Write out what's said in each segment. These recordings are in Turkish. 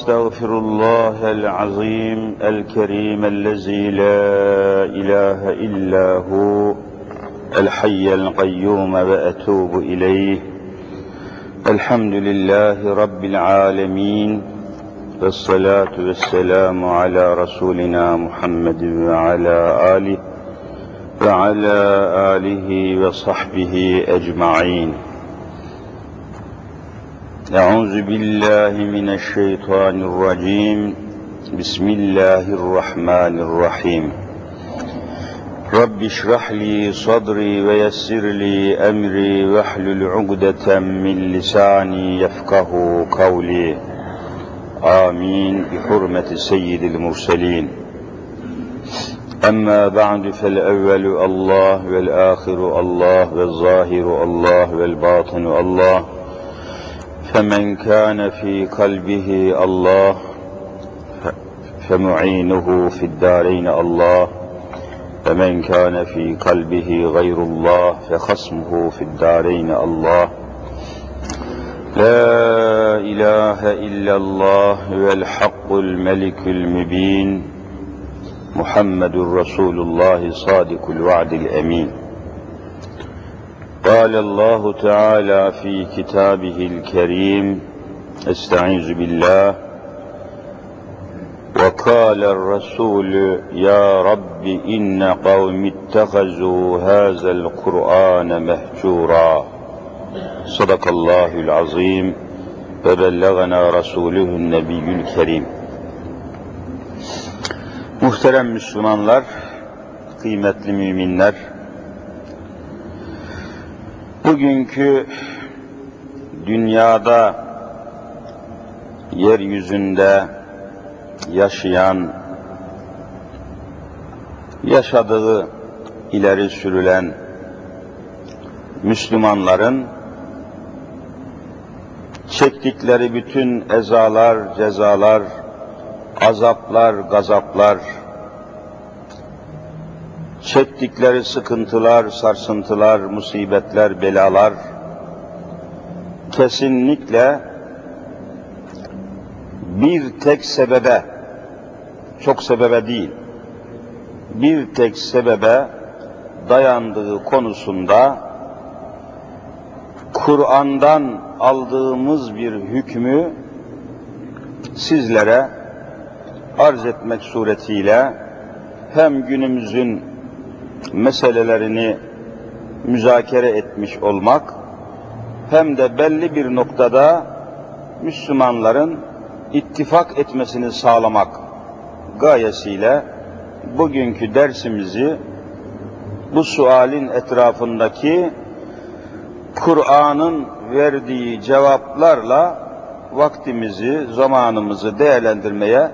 واستغفر الله العظيم الكريم الذي لا إله إلا هو الحي القيوم وأتوب إليه. الحمد لله رب العالمين والصلاة والسلام على رسولنا محمد وعلى آله وعلى آله وصحبه أجمعين. أعوذ بالله من الشيطان الرجيم. بسم الله الرحمن الرحيم. رب اشرح لي صدري ويسر لي أمري واحلل عقدة من لساني يفقه قولي. آمين. بحرمة سيد المرسلين. أما بعد فالأول الله والآخر الله والظاهر الله والباطن الله. فمن كان في قلبه الله فمعينه في الدارين الله. فمن كان في قلبه غير الله فخصمه في الدارين الله. لا إله إلا الله هو الحق الملك المبين محمد رسول الله صادق الوعد الأمين. قال الله تعالى في كتابه الكريم استعيذ بالله وقال الرسول يا رب إن قوم اتخذوا هذا القرآن مهجورا صدق الله العظيم وبلغنا رسوله النبي الكريم Muhterem Müslümanlar, kıymetli müminler, bugünkü dünyada yeryüzünde yaşayan, yaşadığı ileri sürülen Müslümanların çektikleri bütün ezalar, cezalar, azaplar, gazaplar, çektikleri sıkıntılar, sarsıntılar, musibetler, belalar kesinlikle bir tek sebebe, çok sebebe değil, bir tek sebebe dayandığı konusunda Kur'an'dan aldığımız bir hükmü sizlere arz etmek suretiyle hem günümüzün meselelerini müzakere etmiş olmak hem de belli bir noktada Müslümanların ittifak etmesini sağlamak gayesiyle bugünkü dersimizi bu sualin etrafındaki Kur'an'ın verdiği cevaplarla vaktimizi, zamanımızı değerlendirmeye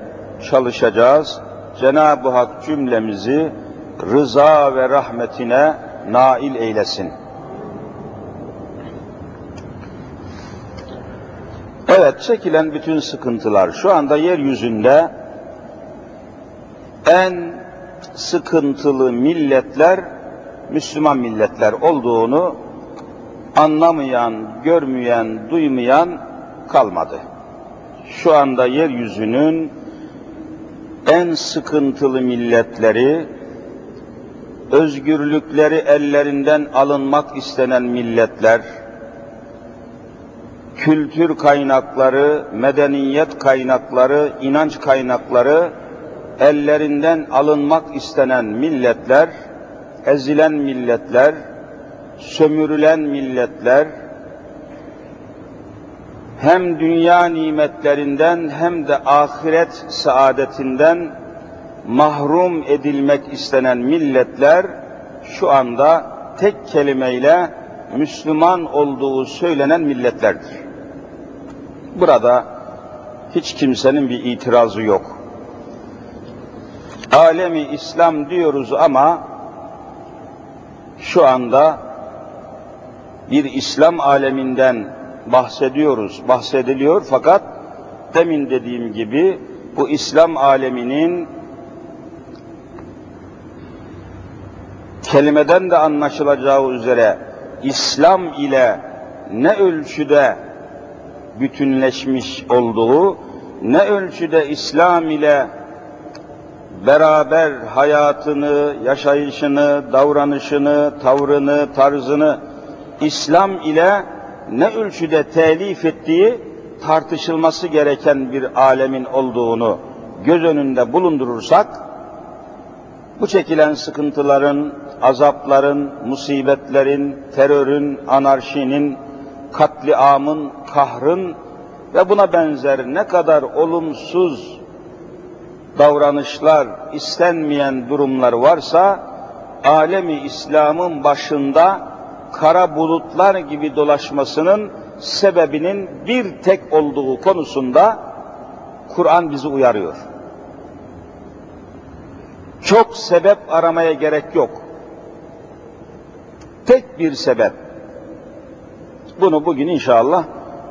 çalışacağız. Cenab-ı Hak cümlemizi rıza ve rahmetine nail eylesin. Evet, çekilen bütün sıkıntılar şu anda yeryüzünde en sıkıntılı milletler Müslüman milletler olduğunu anlamayan, görmeyen, duymayan kalmadı. Şu anda yeryüzünün en sıkıntılı milletleri, özgürlükleri ellerinden alınmak istenen milletler, kültür kaynakları, medeniyet kaynakları, inanç kaynakları ellerinden alınmak istenen milletler, ezilen milletler, sömürülen milletler, hem dünya nimetlerinden hem de ahiret saadetinden mahrum edilmek istenen milletler şu anda tek kelimeyle Müslüman olduğu söylenen milletlerdir. Burada hiç kimsenin bir itirazı yok. Alemi İslam diyoruz ama şu anda bir İslam aleminden bahsediyoruz, bahsediliyor fakat demin dediğim gibi bu İslam aleminin kelimeden de anlaşılacağı üzere İslam ile ne ölçüde bütünleşmiş olduğu ne ölçüde İslam ile beraber hayatını, yaşayışını, davranışını, tavrını, tarzını İslam ile ne ölçüde telif ettiği tartışılması gereken bir alemin olduğunu göz önünde bulundurursak, bu çekilen sıkıntıların, azapların, musibetlerin, terörün, anarşinin, katliamın, kahrın ve buna benzer ne kadar olumsuz davranışlar, istenmeyen durumlar varsa, alemi İslam'ın başında kara bulutlar gibi dolaşmasının sebebinin bir tek olduğu konusunda Kur'an bizi uyarıyor. Çok sebep aramaya gerek yok. Tek bir sebep. Bunu bugün inşallah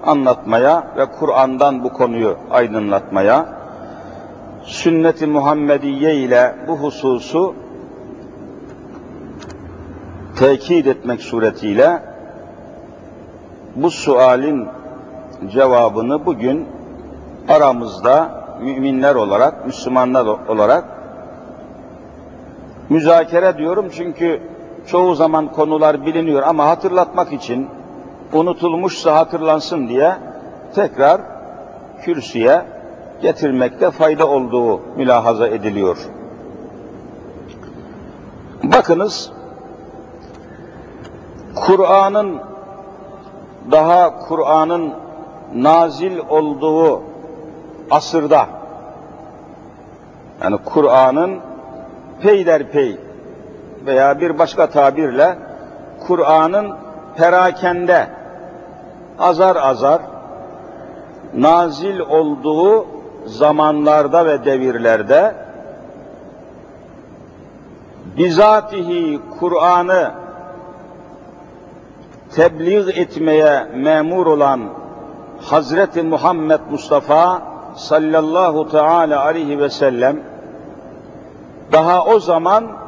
anlatmaya ve Kur'an'dan bu konuyu aydınlatmaya, sünnet-i Muhammediye ile bu hususu tekit etmek suretiyle bu sualin cevabını bugün aramızda müminler olarak, Müslümanlar olarak müzakere diyorum çünkü çoğu zaman konular biliniyor ama hatırlatmak için unutulmuşsa hatırlansın diye tekrar kürsüye getirmekte fayda olduğu mülahaza ediliyor. Bakınız Kur'an'ın daha Kur'an'ın nazil olduğu asırda yani Kur'an'ın peyderpey veya bir başka tabirle Kur'an'ın perakende azar azar nazil olduğu zamanlarda ve devirlerde bizatihi Kur'an'ı tebliğ etmeye memur olan Hazreti Muhammed Mustafa sallallahu teala aleyhi ve sellem daha o zaman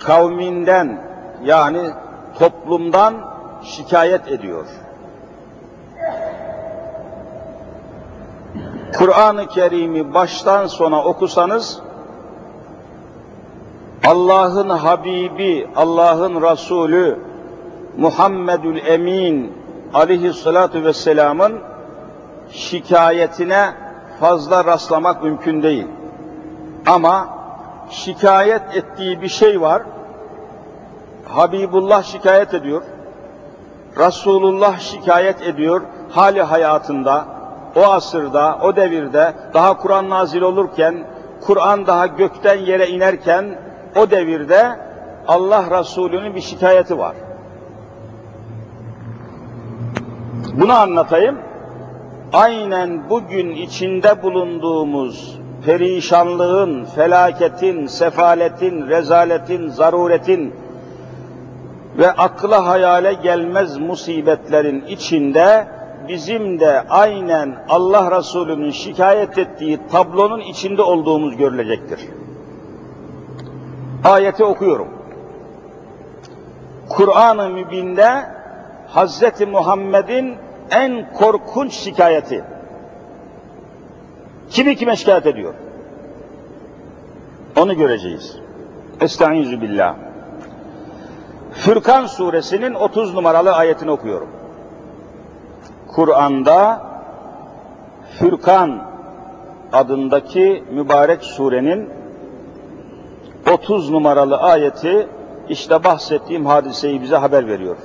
kavminden yani toplumdan şikayet ediyor. Kur'an-ı Kerim'i baştan sona okusanız Allah'ın Habibi, Allah'ın Resulü Muhammedül Emin aleyhissalatu vesselamın şikayetine fazla rastlamak mümkün değil. Ama şikayet ettiği bir şey var. Habibullah şikayet ediyor. Resulullah şikayet ediyor hali hayatında, o asırda, o devirde, daha Kur'an nazil olurken, Kur'an daha gökten yere inerken, o devirde Allah Resulü'nün bir şikayeti var. Bunu anlatayım. Aynen bugün içinde bulunduğumuz perişanlığın, felaketin, sefaletin, rezaletin, zaruretin ve akla hayale gelmez musibetlerin içinde bizim de aynen Allah Resulü'nün şikayet ettiği tablonun içinde olduğumuz görülecektir. Ayeti okuyorum. Kur'an-ı Mübin'de Hazreti Muhammed'in en korkunç şikayeti. Kimi kime şikayet ediyor? Onu göreceğiz. Estaizu billah. Fürkan suresinin 30 numaralı ayetini okuyorum. Kur'an'da Fürkan adındaki mübarek surenin 30 numaralı ayeti işte bahsettiğim hadiseyi bize haber veriyor.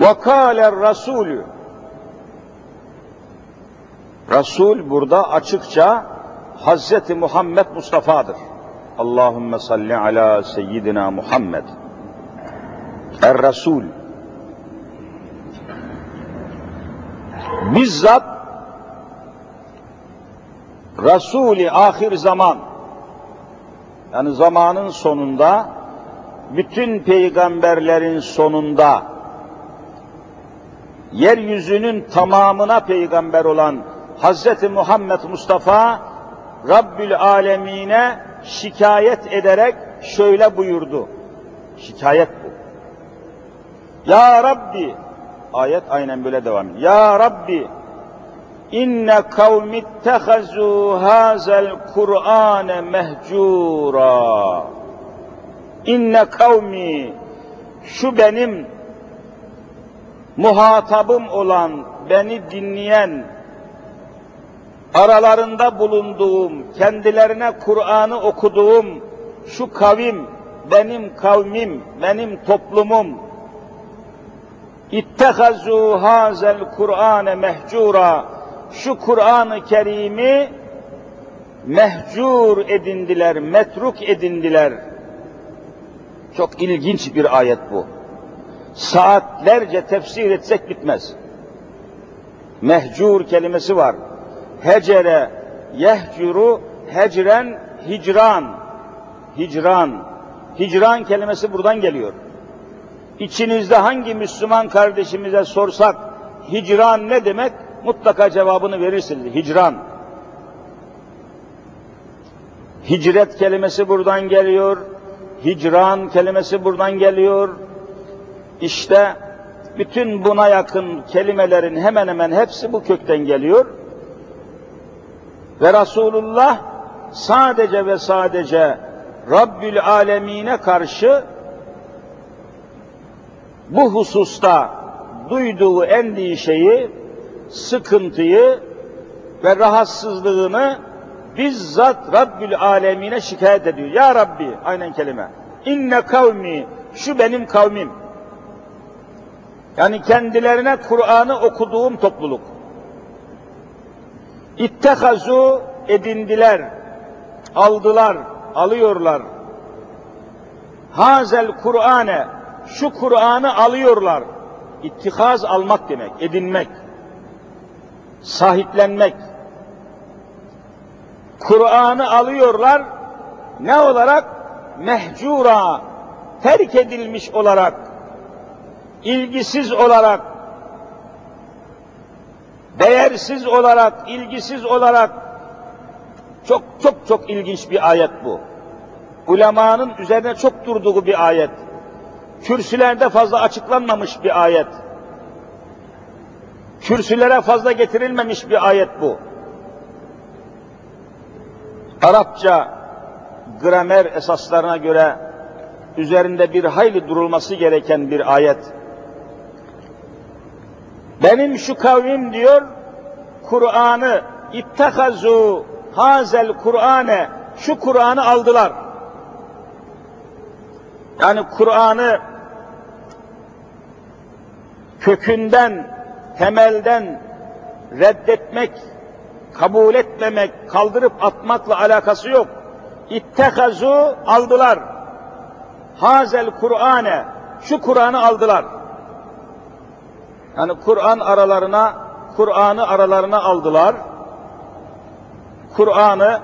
وَقَالَ Rasulü Resul burada açıkça Hazreti Muhammed Mustafa'dır. Allahümme salli ala seyyidina Muhammed. Er Resul. Bizzat Resul-i ahir zaman yani zamanın sonunda bütün peygamberlerin sonunda yeryüzünün tamamına peygamber olan Hazreti Muhammed Mustafa Rabbül Alemine şikayet ederek şöyle buyurdu. Şikayet bu. Ya Rabbi ayet aynen böyle devam ediyor. Ya Rabbi inne kavmi ittehazu hazel Kur'ane mehcura. İnne kavmi şu benim muhatabım olan, beni dinleyen, aralarında bulunduğum, kendilerine Kur'an'ı okuduğum şu kavim, benim kavmim, benim toplumum, İttehazu hazel Kur'ane mehcura. Şu Kur'an-ı Kerim'i mehcur edindiler, metruk edindiler. Çok ilginç bir ayet bu. Saatlerce tefsir etsek bitmez. Mehcur kelimesi var. Hecere, yehcuru, hecren, hicran. Hicran. Hicran kelimesi buradan geliyor. İçinizde hangi Müslüman kardeşimize sorsak hicran ne demek? Mutlaka cevabını verirsiniz. Hicran. Hicret kelimesi buradan geliyor. Hicran kelimesi buradan geliyor. İşte bütün buna yakın kelimelerin hemen hemen hepsi bu kökten geliyor. Ve Resulullah sadece ve sadece Rabbül Alemine karşı bu hususta duyduğu endişeyi, sıkıntıyı ve rahatsızlığını bizzat Rabbül Alemine şikayet ediyor. Ya Rabbi, aynen kelime. İnne kavmi, şu benim kavmim. Yani kendilerine Kur'an'ı okuduğum topluluk. İttehazu edindiler, aldılar, alıyorlar. Hazel Kur'ane, şu Kur'an'ı alıyorlar. İttihaz almak demek, edinmek, sahiplenmek. Kur'an'ı alıyorlar, ne olarak? Mehcura, terk edilmiş olarak, ilgisiz olarak, değersiz olarak, ilgisiz olarak, çok çok çok ilginç bir ayet bu. Ulemanın üzerine çok durduğu bir ayet kürsülerde fazla açıklanmamış bir ayet. Kürsülere fazla getirilmemiş bir ayet bu. Arapça gramer esaslarına göre üzerinde bir hayli durulması gereken bir ayet. Benim şu kavim diyor, Kur'an'ı ittehazu hazel Kur'ane şu Kur'an'ı aldılar. Yani Kur'an'ı kökünden, temelden reddetmek, kabul etmemek, kaldırıp atmakla alakası yok. İttehazu aldılar. Hazel Kur'ane, şu Kur'an'ı aldılar. Yani Kur'an aralarına, Kur'an'ı aralarına aldılar. Kur'an'ı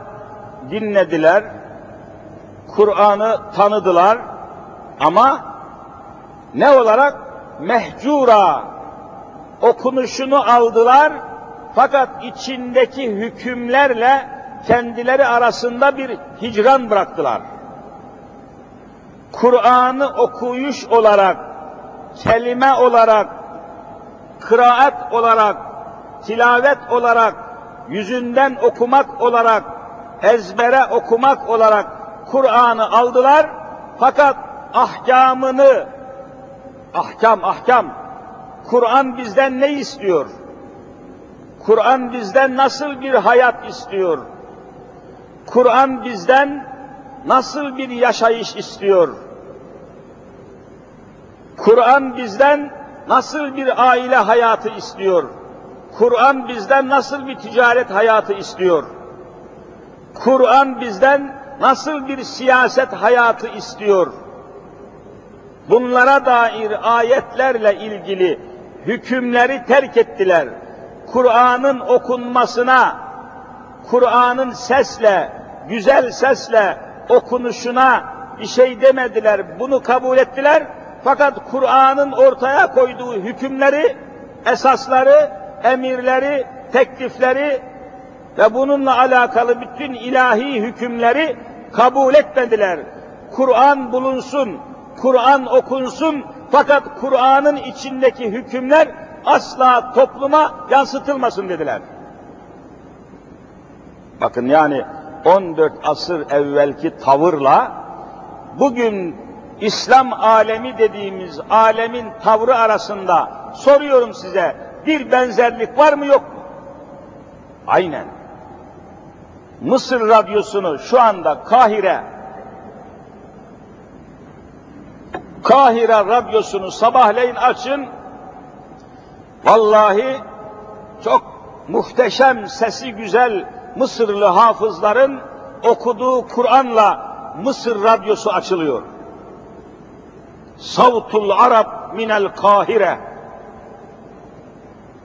dinlediler. Kur'an'ı tanıdılar. Ama ne olarak? Mehcura okunuşunu aldılar fakat içindeki hükümlerle kendileri arasında bir hicran bıraktılar. Kur'an'ı okuyuş olarak, kelime olarak, kıraat olarak, tilavet olarak, yüzünden okumak olarak, ezbere okumak olarak Kur'an'ı aldılar fakat ahkamını, ahkam ahkam, Kur'an bizden ne istiyor? Kur'an bizden nasıl bir hayat istiyor? Kur'an bizden nasıl bir yaşayış istiyor? Kur'an bizden nasıl bir aile hayatı istiyor? Kur'an bizden nasıl bir ticaret hayatı istiyor? Kur'an bizden nasıl bir siyaset hayatı istiyor? bunlara dair ayetlerle ilgili hükümleri terk ettiler. Kur'an'ın okunmasına, Kur'an'ın sesle, güzel sesle okunuşuna bir şey demediler. Bunu kabul ettiler. Fakat Kur'an'ın ortaya koyduğu hükümleri, esasları, emirleri, teklifleri ve bununla alakalı bütün ilahi hükümleri kabul etmediler. Kur'an bulunsun, Kur'an okunsun fakat Kur'an'ın içindeki hükümler asla topluma yansıtılmasın dediler. Bakın yani 14 asır evvelki tavırla bugün İslam alemi dediğimiz alemin tavrı arasında soruyorum size bir benzerlik var mı yok mu? Aynen. Mısır radyosunu şu anda Kahire Kahire radyosunu sabahleyin açın. Vallahi çok muhteşem sesi güzel Mısırlı hafızların okuduğu Kur'an'la Mısır radyosu açılıyor. Savtul Arap minel Kahire.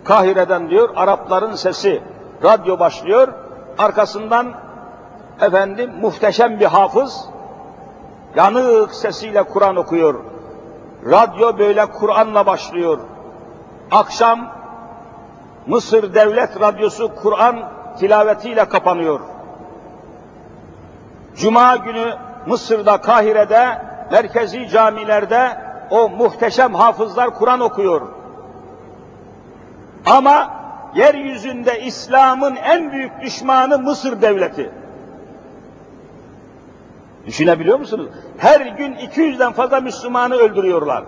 Kahire'den diyor Arapların sesi. Radyo başlıyor. Arkasından efendim muhteşem bir hafız yanık sesiyle Kur'an okuyor. Radyo böyle Kur'an'la başlıyor. Akşam Mısır Devlet Radyosu Kur'an tilavetiyle kapanıyor. Cuma günü Mısır'da, Kahire'de, merkezi camilerde o muhteşem hafızlar Kur'an okuyor. Ama yeryüzünde İslam'ın en büyük düşmanı Mısır devleti. Düşünebiliyor musunuz? Her gün 200'den fazla Müslümanı öldürüyorlar.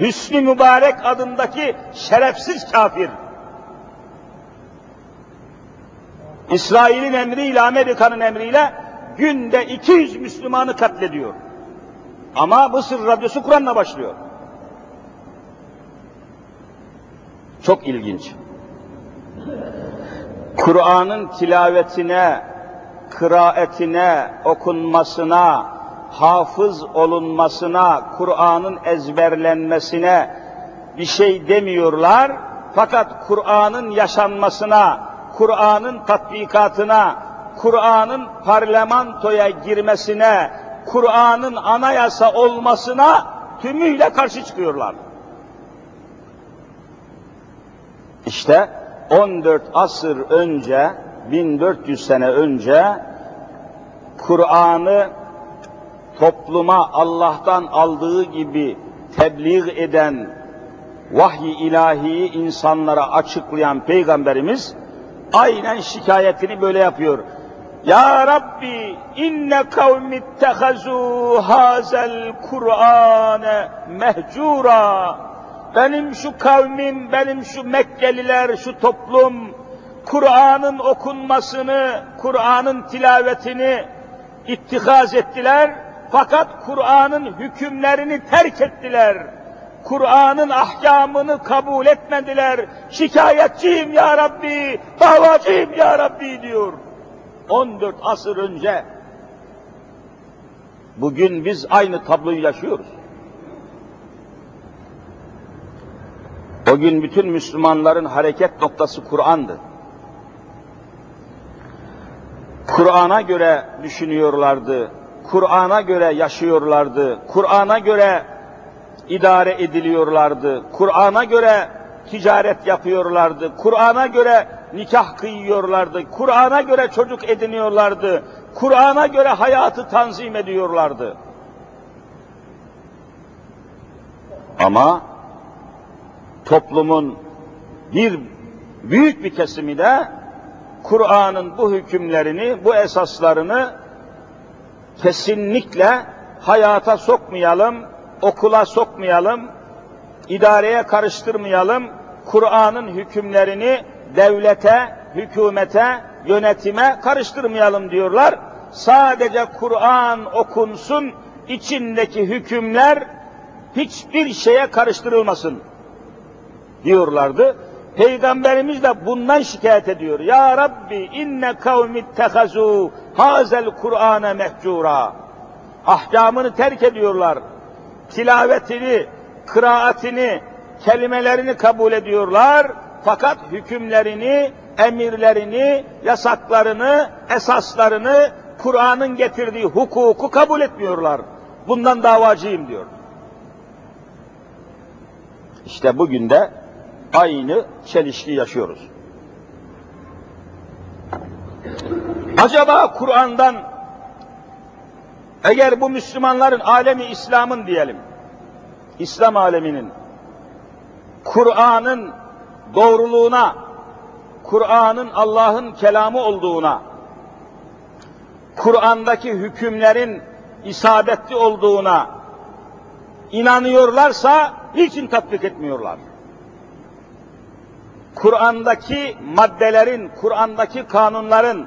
Hüsnü Mübarek adındaki şerefsiz kafir. İsrail'in emriyle, Amerika'nın emriyle günde 200 Müslümanı katlediyor. Ama Mısır radyosu Kur'an'la başlıyor. Çok ilginç. Kur'an'ın tilavetine, kıraetine, okunmasına, hafız olunmasına, Kur'an'ın ezberlenmesine bir şey demiyorlar. Fakat Kur'an'ın yaşanmasına, Kur'an'ın tatbikatına, Kur'an'ın parlamentoya girmesine, Kur'an'ın anayasa olmasına tümüyle karşı çıkıyorlar. İşte 14 asır önce, 1400 sene önce Kur'an'ı topluma Allah'tan aldığı gibi tebliğ eden, vahyi ilahiyi insanlara açıklayan Peygamberimiz aynen şikayetini böyle yapıyor. Ya Rabbi inne kavmi ittehazu hazel Kur'ane mehcura. Benim şu kavmim, benim şu Mekkeliler, şu toplum Kur'an'ın okunmasını, Kur'an'ın tilavetini ittihaz ettiler. Fakat Kur'an'ın hükümlerini terk ettiler. Kur'an'ın ahkamını kabul etmediler. Şikayetçiyim ya Rabbi, davacıyım ya Rabbi diyor. 14 asır önce bugün biz aynı tabloyu yaşıyoruz. O gün bütün Müslümanların hareket noktası Kur'an'dı. Kur'an'a göre düşünüyorlardı, Kur'an'a göre yaşıyorlardı, Kur'an'a göre idare ediliyorlardı, Kur'an'a göre ticaret yapıyorlardı, Kur'an'a göre nikah kıyıyorlardı, Kur'an'a göre çocuk ediniyorlardı, Kur'an'a göre hayatı tanzim ediyorlardı. Ama toplumun bir büyük bir kesimi de Kur'an'ın bu hükümlerini, bu esaslarını kesinlikle hayata sokmayalım, okula sokmayalım, idareye karıştırmayalım, Kur'an'ın hükümlerini devlete, hükümete, yönetime karıştırmayalım diyorlar. Sadece Kur'an okunsun, içindeki hükümler hiçbir şeye karıştırılmasın diyorlardı. Peygamberimiz de bundan şikayet ediyor. Ya Rabbi inne kavmi ittehazu hazel Kur'ane mehcura. Ahkamını terk ediyorlar. Tilavetini, kıraatini, kelimelerini kabul ediyorlar. Fakat hükümlerini, emirlerini, yasaklarını, esaslarını, Kur'an'ın getirdiği hukuku kabul etmiyorlar. Bundan davacıyım diyor. İşte bugün de aynı çelişki yaşıyoruz. Acaba Kur'an'dan eğer bu Müslümanların alemi İslam'ın diyelim, İslam aleminin Kur'an'ın doğruluğuna, Kur'an'ın Allah'ın kelamı olduğuna, Kur'an'daki hükümlerin isabetli olduğuna inanıyorlarsa niçin tatbik etmiyorlar? Kur'an'daki maddelerin, Kur'an'daki kanunların,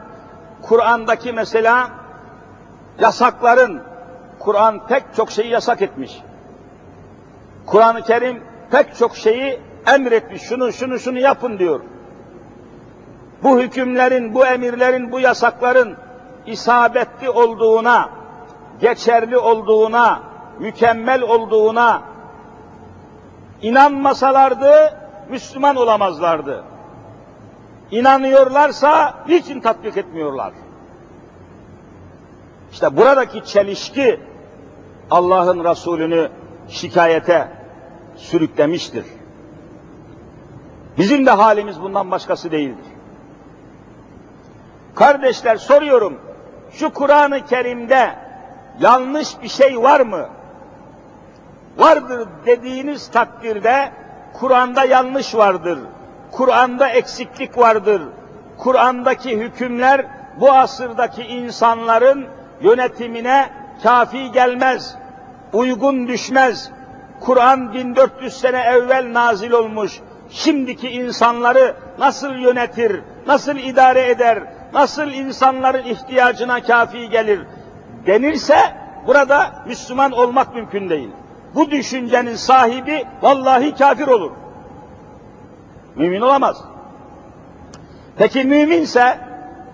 Kur'an'daki mesela yasakların, Kur'an pek çok şeyi yasak etmiş. Kur'an-ı Kerim pek çok şeyi emretmiş. Şunu şunu şunu yapın diyor. Bu hükümlerin, bu emirlerin, bu yasakların isabetli olduğuna, geçerli olduğuna, mükemmel olduğuna inanmasalardı Müslüman olamazlardı. İnanıyorlarsa niçin tatbik etmiyorlar? İşte buradaki çelişki Allah'ın Resulünü şikayete sürüklemiştir. Bizim de halimiz bundan başkası değildir. Kardeşler soruyorum, şu Kur'an-ı Kerim'de yanlış bir şey var mı? Vardır dediğiniz takdirde Kur'an'da yanlış vardır. Kur'an'da eksiklik vardır. Kur'an'daki hükümler bu asırdaki insanların yönetimine kafi gelmez, uygun düşmez. Kur'an 1400 sene evvel nazil olmuş. Şimdiki insanları nasıl yönetir, nasıl idare eder, nasıl insanların ihtiyacına kafi gelir denirse burada Müslüman olmak mümkün değil. Bu düşüncenin sahibi vallahi kafir olur. Mümin olamaz. Peki müminse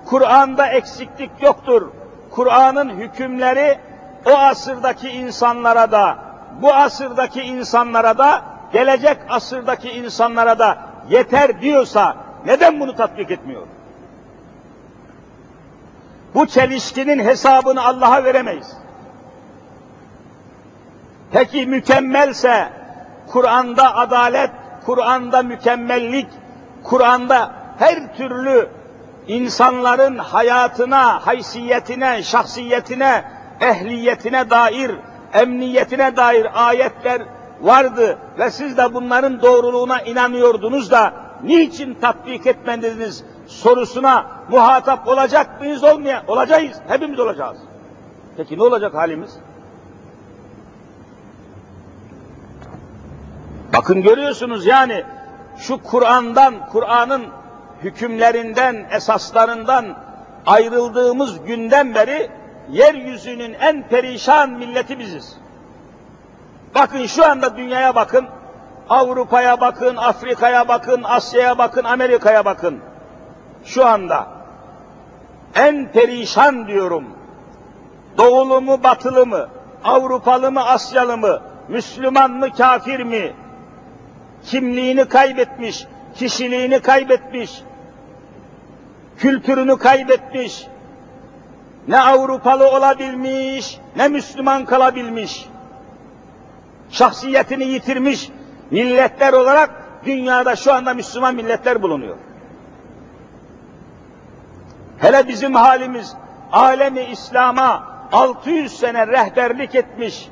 Kur'an'da eksiklik yoktur. Kur'an'ın hükümleri o asırdaki insanlara da, bu asırdaki insanlara da, gelecek asırdaki insanlara da yeter diyorsa neden bunu tatbik etmiyor? Bu çelişkinin hesabını Allah'a veremeyiz. Peki mükemmelse Kur'an'da adalet, Kur'an'da mükemmellik, Kur'an'da her türlü insanların hayatına, haysiyetine, şahsiyetine, ehliyetine dair, emniyetine dair ayetler vardı ve siz de bunların doğruluğuna inanıyordunuz da niçin tatbik etmediniz sorusuna muhatap olacak mıyız olmaya olacağız. Hepimiz olacağız. Peki ne olacak halimiz? Bakın görüyorsunuz yani şu Kur'an'dan, Kur'an'ın hükümlerinden, esaslarından ayrıldığımız günden beri yeryüzünün en perişan milleti biziz. Bakın şu anda dünyaya bakın, Avrupa'ya bakın, Afrika'ya bakın, Asya'ya bakın, Amerika'ya bakın. Şu anda en perişan diyorum. Doğulu mu, batılı mı, Avrupalı mı, Asyalı mı, Müslüman mı, kafir mi? Kimliğini kaybetmiş, kişiliğini kaybetmiş, kültürünü kaybetmiş, ne Avrupalı olabilmiş, ne Müslüman kalabilmiş. Şahsiyetini yitirmiş milletler olarak dünyada şu anda Müslüman milletler bulunuyor. Hele bizim halimiz alemi İslam'a 600 sene rehberlik etmiş,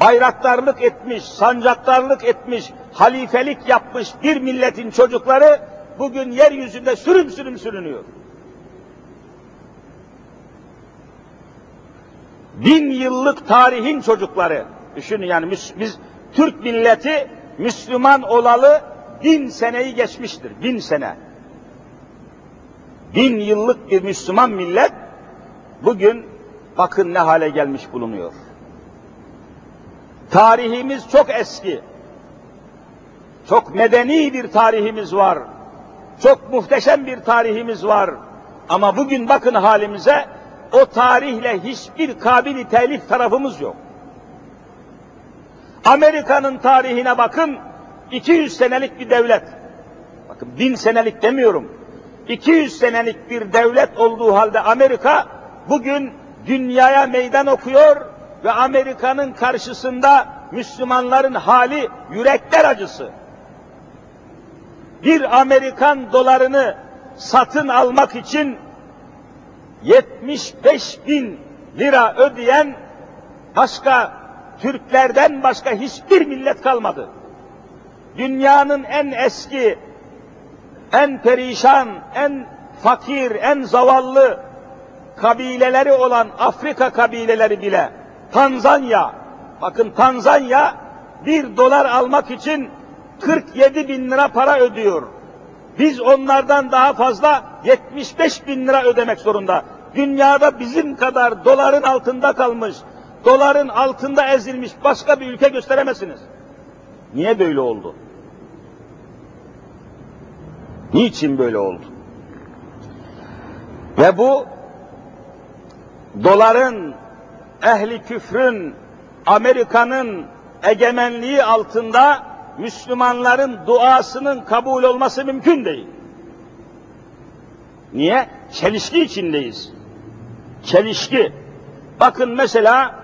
bayraktarlık etmiş, sancaktarlık etmiş, halifelik yapmış bir milletin çocukları bugün yeryüzünde sürüm sürüm sürünüyor. Bin yıllık tarihin çocukları, düşünün yani biz Türk milleti Müslüman olalı bin seneyi geçmiştir, bin sene. Bin yıllık bir Müslüman millet bugün bakın ne hale gelmiş bulunuyor. Tarihimiz çok eski. Çok medeni bir tarihimiz var. Çok muhteşem bir tarihimiz var. Ama bugün bakın halimize o tarihle hiçbir kabili telif tarafımız yok. Amerika'nın tarihine bakın 200 senelik bir devlet. Bakın bin senelik demiyorum. 200 senelik bir devlet olduğu halde Amerika bugün dünyaya meydan okuyor ve Amerika'nın karşısında Müslümanların hali yürekler acısı. Bir Amerikan dolarını satın almak için 75 bin lira ödeyen başka Türklerden başka hiçbir millet kalmadı. Dünyanın en eski, en perişan, en fakir, en zavallı kabileleri olan Afrika kabileleri bile Tanzanya, bakın Tanzanya bir dolar almak için 47 bin lira para ödüyor. Biz onlardan daha fazla 75 bin lira ödemek zorunda. Dünyada bizim kadar doların altında kalmış, doların altında ezilmiş başka bir ülke gösteremezsiniz. Niye böyle oldu? Niçin böyle oldu? Ve bu doların, ehli küfrün, Amerika'nın egemenliği altında Müslümanların duasının kabul olması mümkün değil. Niye? Çelişki içindeyiz. Çelişki. Bakın mesela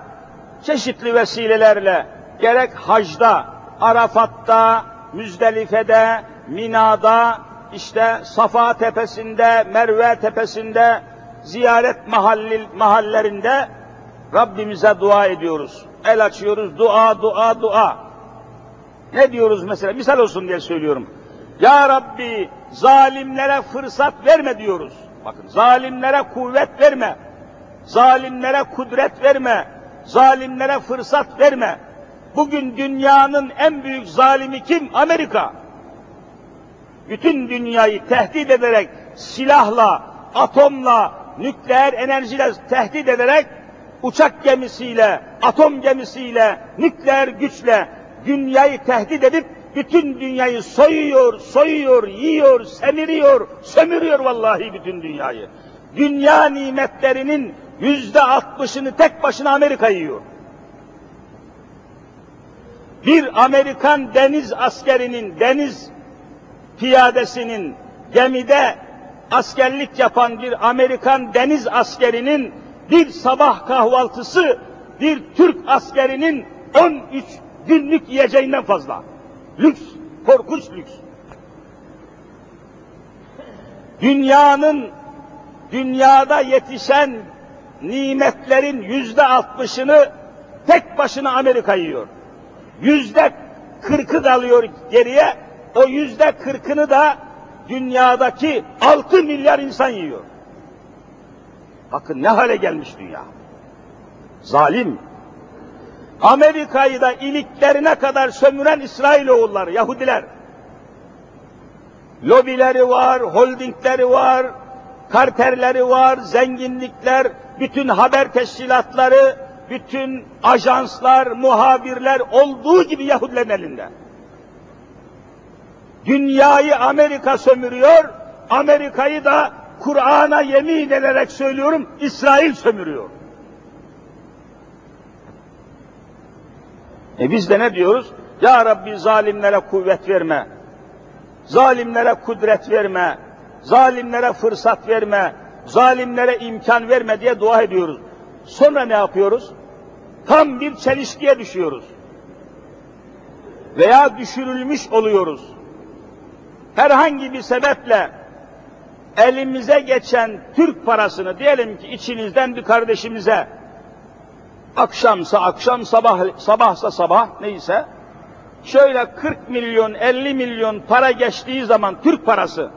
çeşitli vesilelerle gerek hacda, Arafat'ta, Müzdelife'de, Mina'da, işte Safa tepesinde, Merve tepesinde, ziyaret mahalli, mahallerinde Rabbimize dua ediyoruz. El açıyoruz, dua, dua, dua. Ne diyoruz mesela? Misal olsun diye söylüyorum. Ya Rabbi zalimlere fırsat verme diyoruz. Bakın zalimlere kuvvet verme. Zalimlere kudret verme. Zalimlere fırsat verme. Bugün dünyanın en büyük zalimi kim? Amerika. Bütün dünyayı tehdit ederek silahla, atomla, nükleer enerjiyle tehdit ederek uçak gemisiyle, atom gemisiyle, nükleer güçle dünyayı tehdit edip bütün dünyayı soyuyor, soyuyor, yiyor, semiriyor, sömürüyor vallahi bütün dünyayı. Dünya nimetlerinin yüzde altmışını tek başına Amerika yiyor. Bir Amerikan deniz askerinin, deniz piyadesinin gemide askerlik yapan bir Amerikan deniz askerinin bir sabah kahvaltısı bir Türk askerinin 13 günlük yiyeceğinden fazla. Lüks, korkunç lüks. Dünyanın, dünyada yetişen nimetlerin yüzde altmışını tek başına Amerika yiyor. Yüzde kırkı kalıyor geriye, o yüzde kırkını da dünyadaki altı milyar insan yiyor. Bakın ne hale gelmiş dünya. Zalim. Amerika'yı da iliklerine kadar sömüren İsrailoğulları, Yahudiler. Lobileri var, holdingleri var, karterleri var, zenginlikler, bütün haber teşkilatları, bütün ajanslar, muhabirler olduğu gibi Yahudilerin elinde. Dünyayı Amerika sömürüyor, Amerika'yı da Kur'an'a yemin ederek söylüyorum, İsrail sömürüyor. E biz de ne diyoruz? Ya Rabbi zalimlere kuvvet verme, zalimlere kudret verme, zalimlere fırsat verme, zalimlere imkan verme diye dua ediyoruz. Sonra ne yapıyoruz? Tam bir çelişkiye düşüyoruz. Veya düşürülmüş oluyoruz. Herhangi bir sebeple elimize geçen Türk parasını diyelim ki içinizden bir kardeşimize akşamsa akşam, sabah sabahsa sabah neyse şöyle 40 milyon, 50 milyon para geçtiği zaman Türk parası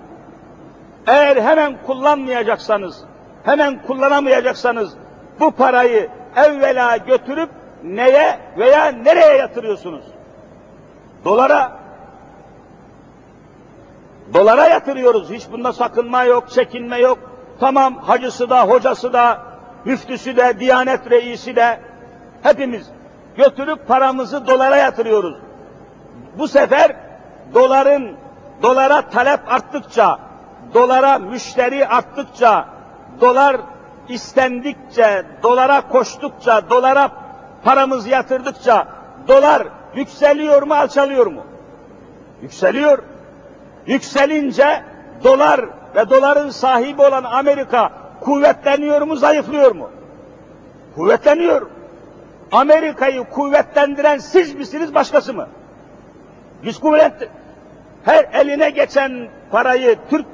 eğer hemen kullanmayacaksanız, hemen kullanamayacaksanız bu parayı evvela götürüp neye veya nereye yatırıyorsunuz? Dolara. Dolara yatırıyoruz. Hiç bunda sakınma yok, çekinme yok. Tamam hacısı da, hocası da, müftüsü de, diyanet reisi de hepimiz götürüp paramızı dolara yatırıyoruz. Bu sefer doların dolara talep arttıkça, dolara müşteri arttıkça, dolar istendikçe, dolara koştukça, dolara paramızı yatırdıkça dolar yükseliyor mu, alçalıyor mu? Yükseliyor. Yükselince dolar ve doların sahibi olan Amerika kuvvetleniyor mu, zayıflıyor mu? Kuvvetleniyor. Amerika'yı kuvvetlendiren siz misiniz, başkası mı? Biz kuvvet, her eline geçen parayı, Türk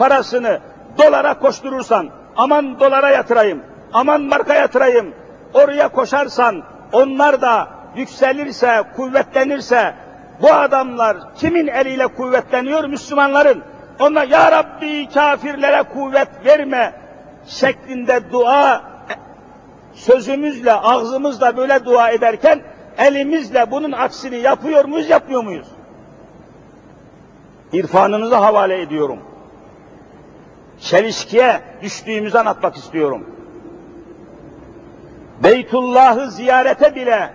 parasını dolara koşturursan, aman dolara yatırayım, aman marka yatırayım, oraya koşarsan, onlar da yükselirse, kuvvetlenirse, bu adamlar kimin eliyle kuvvetleniyor? Müslümanların. Onlar Ya Rabbi kafirlere kuvvet verme şeklinde dua sözümüzle, ağzımızla böyle dua ederken elimizle bunun aksini yapıyor muyuz, yapmıyor muyuz? İrfanınıza havale ediyorum. Çelişkiye düştüğümüzü anlatmak istiyorum. Beytullah'ı ziyarete bile,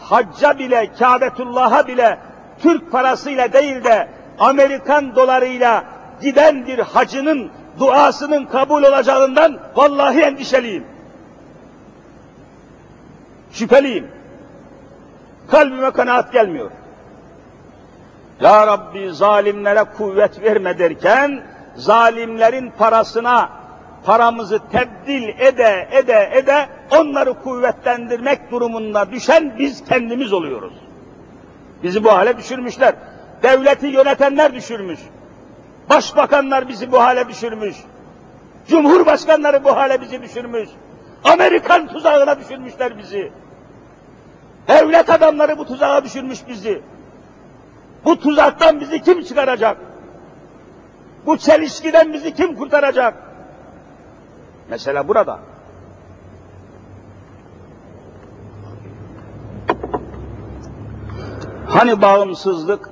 hacca bile, Kâbetullah'a bile Türk parasıyla değil de Amerikan dolarıyla giden bir hacının duasının kabul olacağından vallahi endişeliyim. Şüpheliyim. Kalbime kanaat gelmiyor. Ya Rabbi zalimlere kuvvet verme derken, zalimlerin parasına paramızı tebdil ede ede ede onları kuvvetlendirmek durumunda düşen biz kendimiz oluyoruz. Bizi bu hale düşürmüşler. Devleti yönetenler düşürmüş. Başbakanlar bizi bu hale düşürmüş. Cumhurbaşkanları bu hale bizi düşürmüş. Amerikan tuzağına düşürmüşler bizi. Devlet adamları bu tuzağa düşürmüş bizi. Bu tuzaktan bizi kim çıkaracak? Bu çelişkiden bizi kim kurtaracak? Mesela burada. Hani bağımsızlık?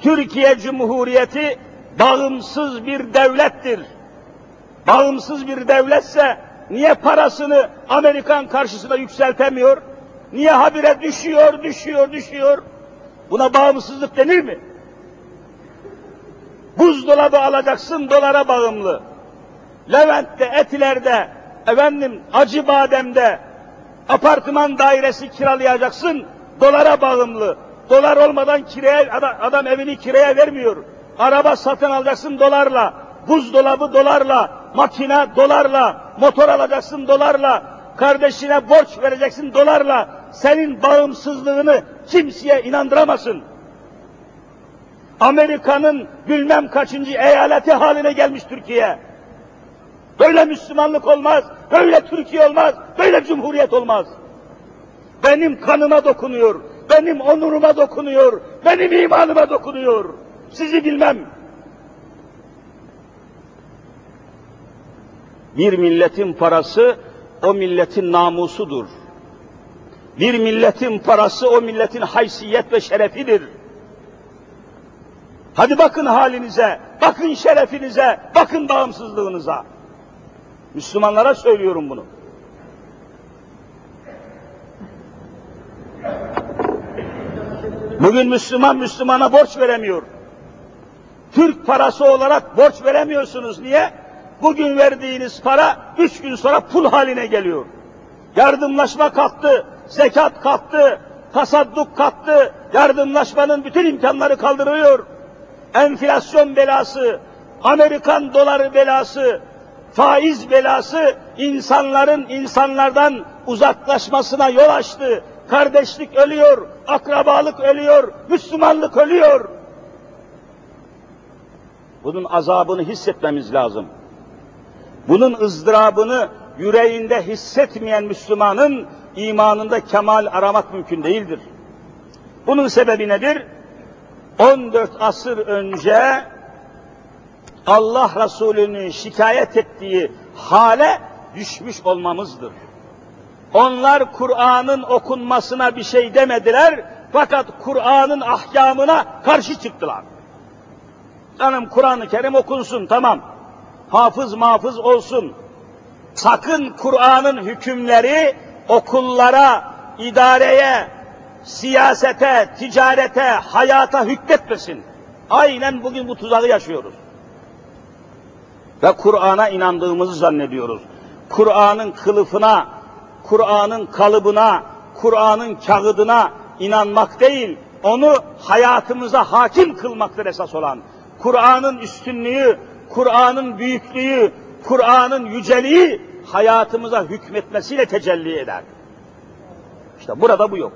Türkiye Cumhuriyeti bağımsız bir devlettir. Bağımsız bir devletse niye parasını Amerikan karşısında yükseltemiyor? Niye habire düşüyor, düşüyor, düşüyor? Buna bağımsızlık denir mi? Buzdolabı alacaksın dolara bağımlı. Levent'te, Etiler'de, efendim Acıbadem'de apartman dairesi kiralayacaksın, dolara bağımlı. Dolar olmadan kiraya, adam, adam evini kiraya vermiyor. Araba satın alacaksın dolarla, buzdolabı dolarla, makine dolarla, motor alacaksın dolarla, kardeşine borç vereceksin dolarla, senin bağımsızlığını kimseye inandıramasın. Amerika'nın bilmem kaçıncı eyaleti haline gelmiş Türkiye. Böyle Müslümanlık olmaz, böyle Türkiye olmaz, böyle Cumhuriyet olmaz. Benim kanıma dokunuyor, benim onuruma dokunuyor, benim imanıma dokunuyor. Sizi bilmem. Bir milletin parası o milletin namusudur. Bir milletin parası o milletin haysiyet ve şerefidir. Hadi bakın halinize, bakın şerefinize, bakın bağımsızlığınıza. Müslümanlara söylüyorum bunu. Bugün Müslüman Müslümana borç veremiyor. Türk parası olarak borç veremiyorsunuz. Niye? Bugün verdiğiniz para üç gün sonra pul haline geliyor. Yardımlaşma kalktı, zekat kalktı, tasadduk kalktı, yardımlaşmanın bütün imkanları kaldırılıyor. Enflasyon belası, Amerikan doları belası, faiz belası insanların insanlardan uzaklaşmasına yol açtı. Kardeşlik ölüyor, akrabalık ölüyor, Müslümanlık ölüyor. Bunun azabını hissetmemiz lazım. Bunun ızdırabını yüreğinde hissetmeyen Müslümanın imanında kemal aramak mümkün değildir. Bunun sebebi nedir? 14 asır önce Allah Resulü'nün şikayet ettiği hale düşmüş olmamızdır. Onlar Kur'an'ın okunmasına bir şey demediler fakat Kur'an'ın ahkamına karşı çıktılar. Canım Kur'an-ı Kerim okunsun tamam. Hafız mafız olsun. Sakın Kur'an'ın hükümleri okullara, idareye, siyasete, ticarete, hayata hükmetmesin. Aynen bugün bu tuzağı yaşıyoruz. Ve Kur'an'a inandığımızı zannediyoruz. Kur'an'ın kılıfına, Kur'an'ın kalıbına, Kur'an'ın kağıdına inanmak değil, onu hayatımıza hakim kılmaktır esas olan. Kur'an'ın üstünlüğü, Kur'an'ın büyüklüğü, Kur'an'ın yüceliği hayatımıza hükmetmesiyle tecelli eder. İşte burada bu yok.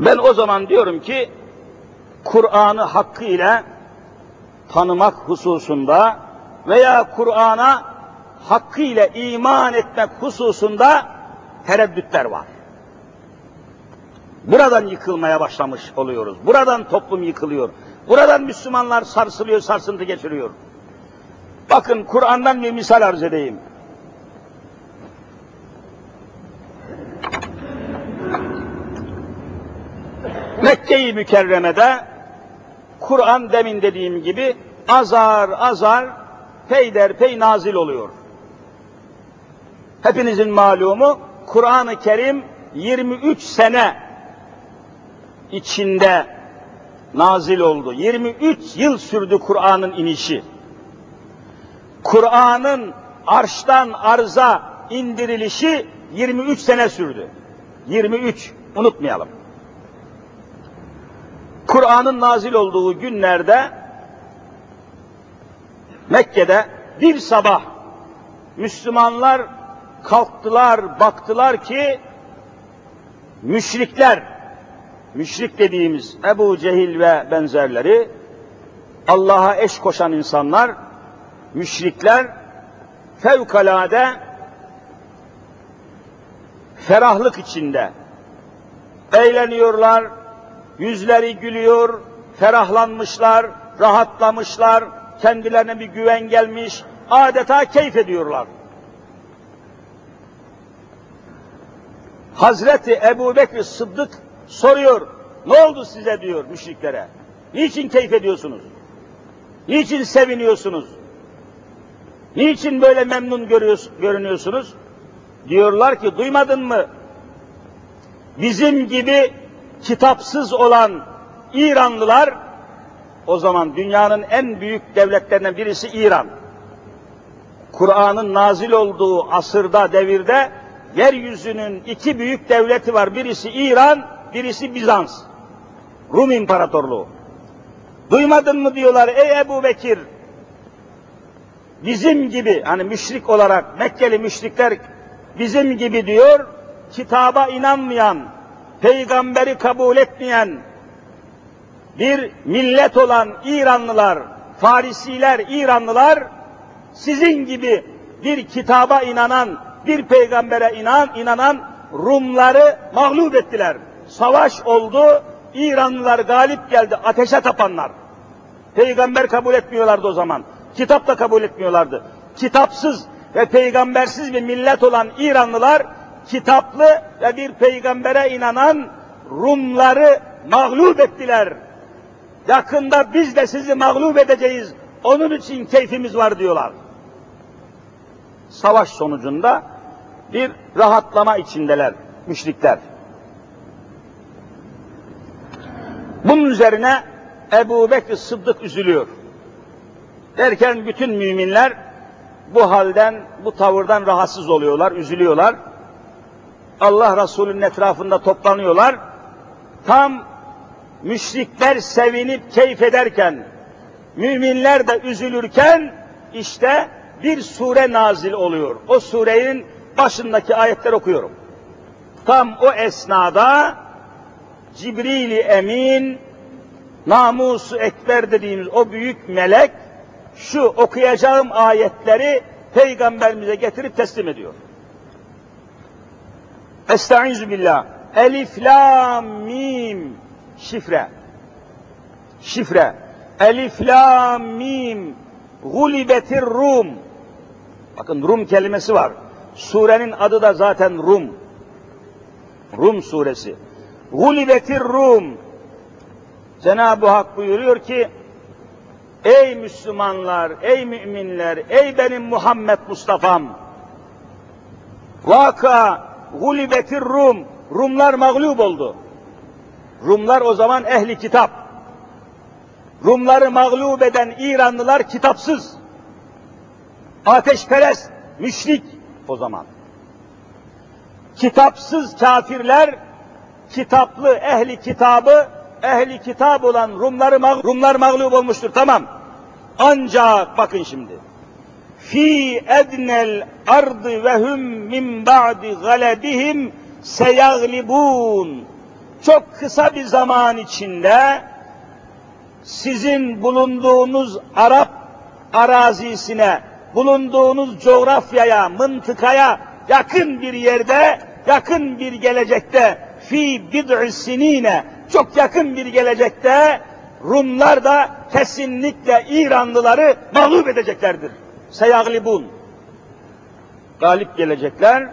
Ben o zaman diyorum ki Kur'an'ı hakkıyla tanımak hususunda veya Kur'an'a hakkıyla iman etmek hususunda tereddütler var. Buradan yıkılmaya başlamış oluyoruz. Buradan toplum yıkılıyor. Buradan Müslümanlar sarsılıyor, sarsıntı geçiriyor. Bakın Kur'an'dan bir misal arz edeyim. Mekke-i Mükerreme'de Kur'an demin dediğim gibi azar azar peyderpey nazil oluyor. Hepinizin malumu Kur'an-ı Kerim 23 sene içinde nazil oldu. 23 yıl sürdü Kur'an'ın inişi. Kur'an'ın arştan arza indirilişi 23 sene sürdü. 23 unutmayalım. Kur'an'ın nazil olduğu günlerde Mekke'de bir sabah Müslümanlar kalktılar, baktılar ki müşrikler, müşrik dediğimiz Ebu Cehil ve benzerleri, Allah'a eş koşan insanlar, müşrikler fevkalade ferahlık içinde eğleniyorlar, yüzleri gülüyor, ferahlanmışlar, rahatlamışlar, kendilerine bir güven gelmiş, adeta keyif ediyorlar. Hazreti Ebu Bekir Sıddık soruyor, ne oldu size diyor müşriklere. Niçin keyif ediyorsunuz? Niçin seviniyorsunuz? Niçin böyle memnun görünüyorsunuz? Diyorlar ki duymadın mı? Bizim gibi kitapsız olan İranlılar, o zaman dünyanın en büyük devletlerinden birisi İran. Kur'an'ın nazil olduğu asırda, devirde yeryüzünün iki büyük devleti var. Birisi İran, birisi Bizans. Rum İmparatorluğu. Duymadın mı diyorlar ey Ebu Bekir, bizim gibi hani müşrik olarak Mekkeli müşrikler bizim gibi diyor, kitaba inanmayan, peygamberi kabul etmeyen bir millet olan İranlılar, Farisiler, İranlılar sizin gibi bir kitaba inanan, bir peygambere inan, inanan Rumları mağlup ettiler. Savaş oldu, İranlılar galip geldi, ateşe tapanlar. Peygamber kabul etmiyorlardı o zaman. Kitap da kabul etmiyorlardı. Kitapsız ve peygambersiz bir millet olan İranlılar kitaplı ve bir peygambere inanan Rumları mağlup ettiler. Yakında biz de sizi mağlup edeceğiz. Onun için keyfimiz var diyorlar. Savaş sonucunda bir rahatlama içindeler müşrikler. Bunun üzerine Ebu Bekir Sıddık üzülüyor. Derken bütün müminler bu halden, bu tavırdan rahatsız oluyorlar, üzülüyorlar. Allah Resulü'nün etrafında toplanıyorlar. Tam müşrikler sevinip keyif ederken, müminler de üzülürken işte bir sure nazil oluyor. O surenin başındaki ayetler okuyorum. Tam o esnada Cibril-i Emin, namusu ekber dediğimiz o büyük melek şu okuyacağım ayetleri peygamberimize getirip teslim ediyor. Estaizu billah. Elif, lam, mim. Şifre. Şifre. Elif, lam, mim. Gulibetir Rum. Bakın Rum kelimesi var. Surenin adı da zaten Rum. Rum suresi. Gulibetir Rum. Cenab-ı Hak buyuruyor ki, Ey Müslümanlar, ey müminler, ey benim Muhammed Mustafa'm, vaka gulibetir Rum, Rumlar mağlup oldu. Rumlar o zaman ehli kitap. Rumları mağlup eden İranlılar kitapsız. Ateşperest, müşrik o zaman. Kitapsız kafirler, kitaplı ehli kitabı, ehli kitap olan Rumları Rumlar mağlup olmuştur tamam. Ancak bakın şimdi. Fi ednel ardı ve hum min ba'di galebihim seyaglibun. Çok kısa bir zaman içinde sizin bulunduğunuz Arap arazisine, bulunduğunuz coğrafyaya, mıntıkaya yakın bir yerde, yakın bir gelecekte fi bid'i sinine çok yakın bir gelecekte Rumlar da kesinlikle İranlıları mağlup edeceklerdir. Seyaglibun. Galip gelecekler.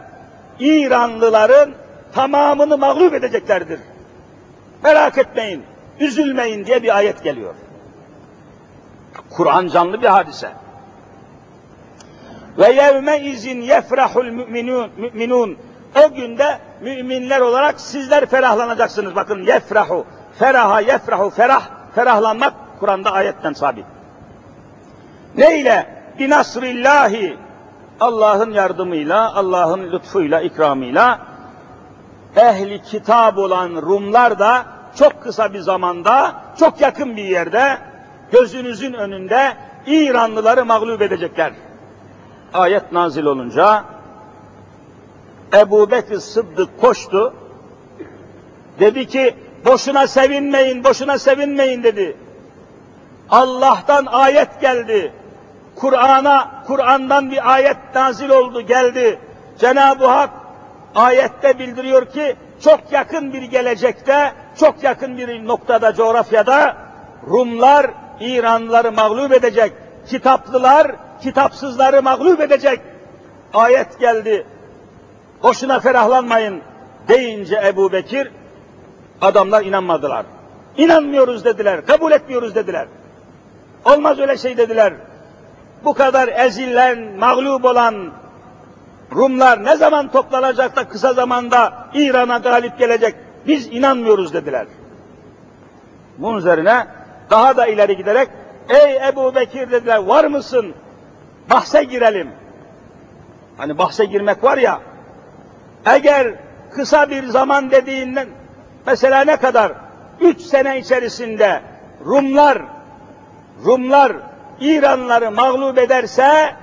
İranlıların tamamını mağlup edeceklerdir. Merak etmeyin, üzülmeyin diye bir ayet geliyor. Kur'an canlı bir hadise. Ve yevme izin yefrahul müminun, müminun. O günde müminler olarak sizler ferahlanacaksınız. Bakın yefrahu, feraha, yefrahu, ferah, ferahlanmak Kur'an'da ayetten sabit. Neyle? Binasrillahi. Allah'ın yardımıyla, Allah'ın lütfuyla, ikramıyla ehli kitap olan Rumlar da çok kısa bir zamanda, çok yakın bir yerde, gözünüzün önünde İranlıları mağlup edecekler. Ayet nazil olunca Ebu Bekir Sıddık koştu. Dedi ki boşuna sevinmeyin, boşuna sevinmeyin dedi. Allah'tan ayet geldi. Kur'an'a, Kur'an'dan bir ayet nazil oldu, geldi. Cenab-ı Hak ayette bildiriyor ki çok yakın bir gelecekte, çok yakın bir noktada, coğrafyada Rumlar İranlıları mağlup edecek. Kitaplılar kitapsızları mağlup edecek. Ayet geldi. Boşuna ferahlanmayın deyince Ebu Bekir adamlar inanmadılar. İnanmıyoruz dediler, kabul etmiyoruz dediler. Olmaz öyle şey dediler. Bu kadar ezilen, mağlup olan Rumlar ne zaman toplanacak da kısa zamanda İran'a galip gelecek? Biz inanmıyoruz dediler. Bunun üzerine daha da ileri giderek ey Ebu Bekir dediler var mısın? Bahse girelim. Hani bahse girmek var ya eğer kısa bir zaman dediğinden mesela ne kadar? Üç sene içerisinde Rumlar Rumlar İranları mağlup ederse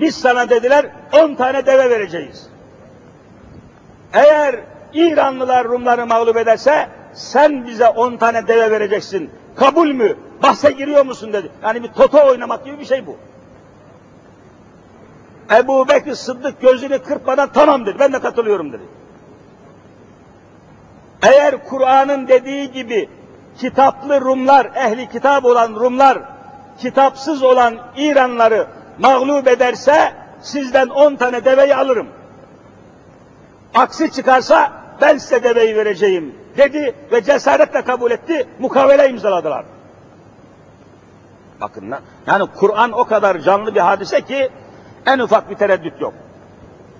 biz sana dediler on tane deve vereceğiz. Eğer İranlılar Rumları mağlup ederse sen bize on tane deve vereceksin. Kabul mü? Bahse giriyor musun dedi. Yani bir toto oynamak gibi bir şey bu. Ebu Bekir Sıddık gözünü kırpmadan tamam dedi. Ben de katılıyorum dedi. Eğer Kur'an'ın dediği gibi kitaplı Rumlar, ehli kitap olan Rumlar, kitapsız olan İranları mağlup ederse sizden on tane deveyi alırım. Aksi çıkarsa ben size deveyi vereceğim dedi ve cesaretle kabul etti, mukavele imzaladılar. Bakın yani Kur'an o kadar canlı bir hadise ki en ufak bir tereddüt yok.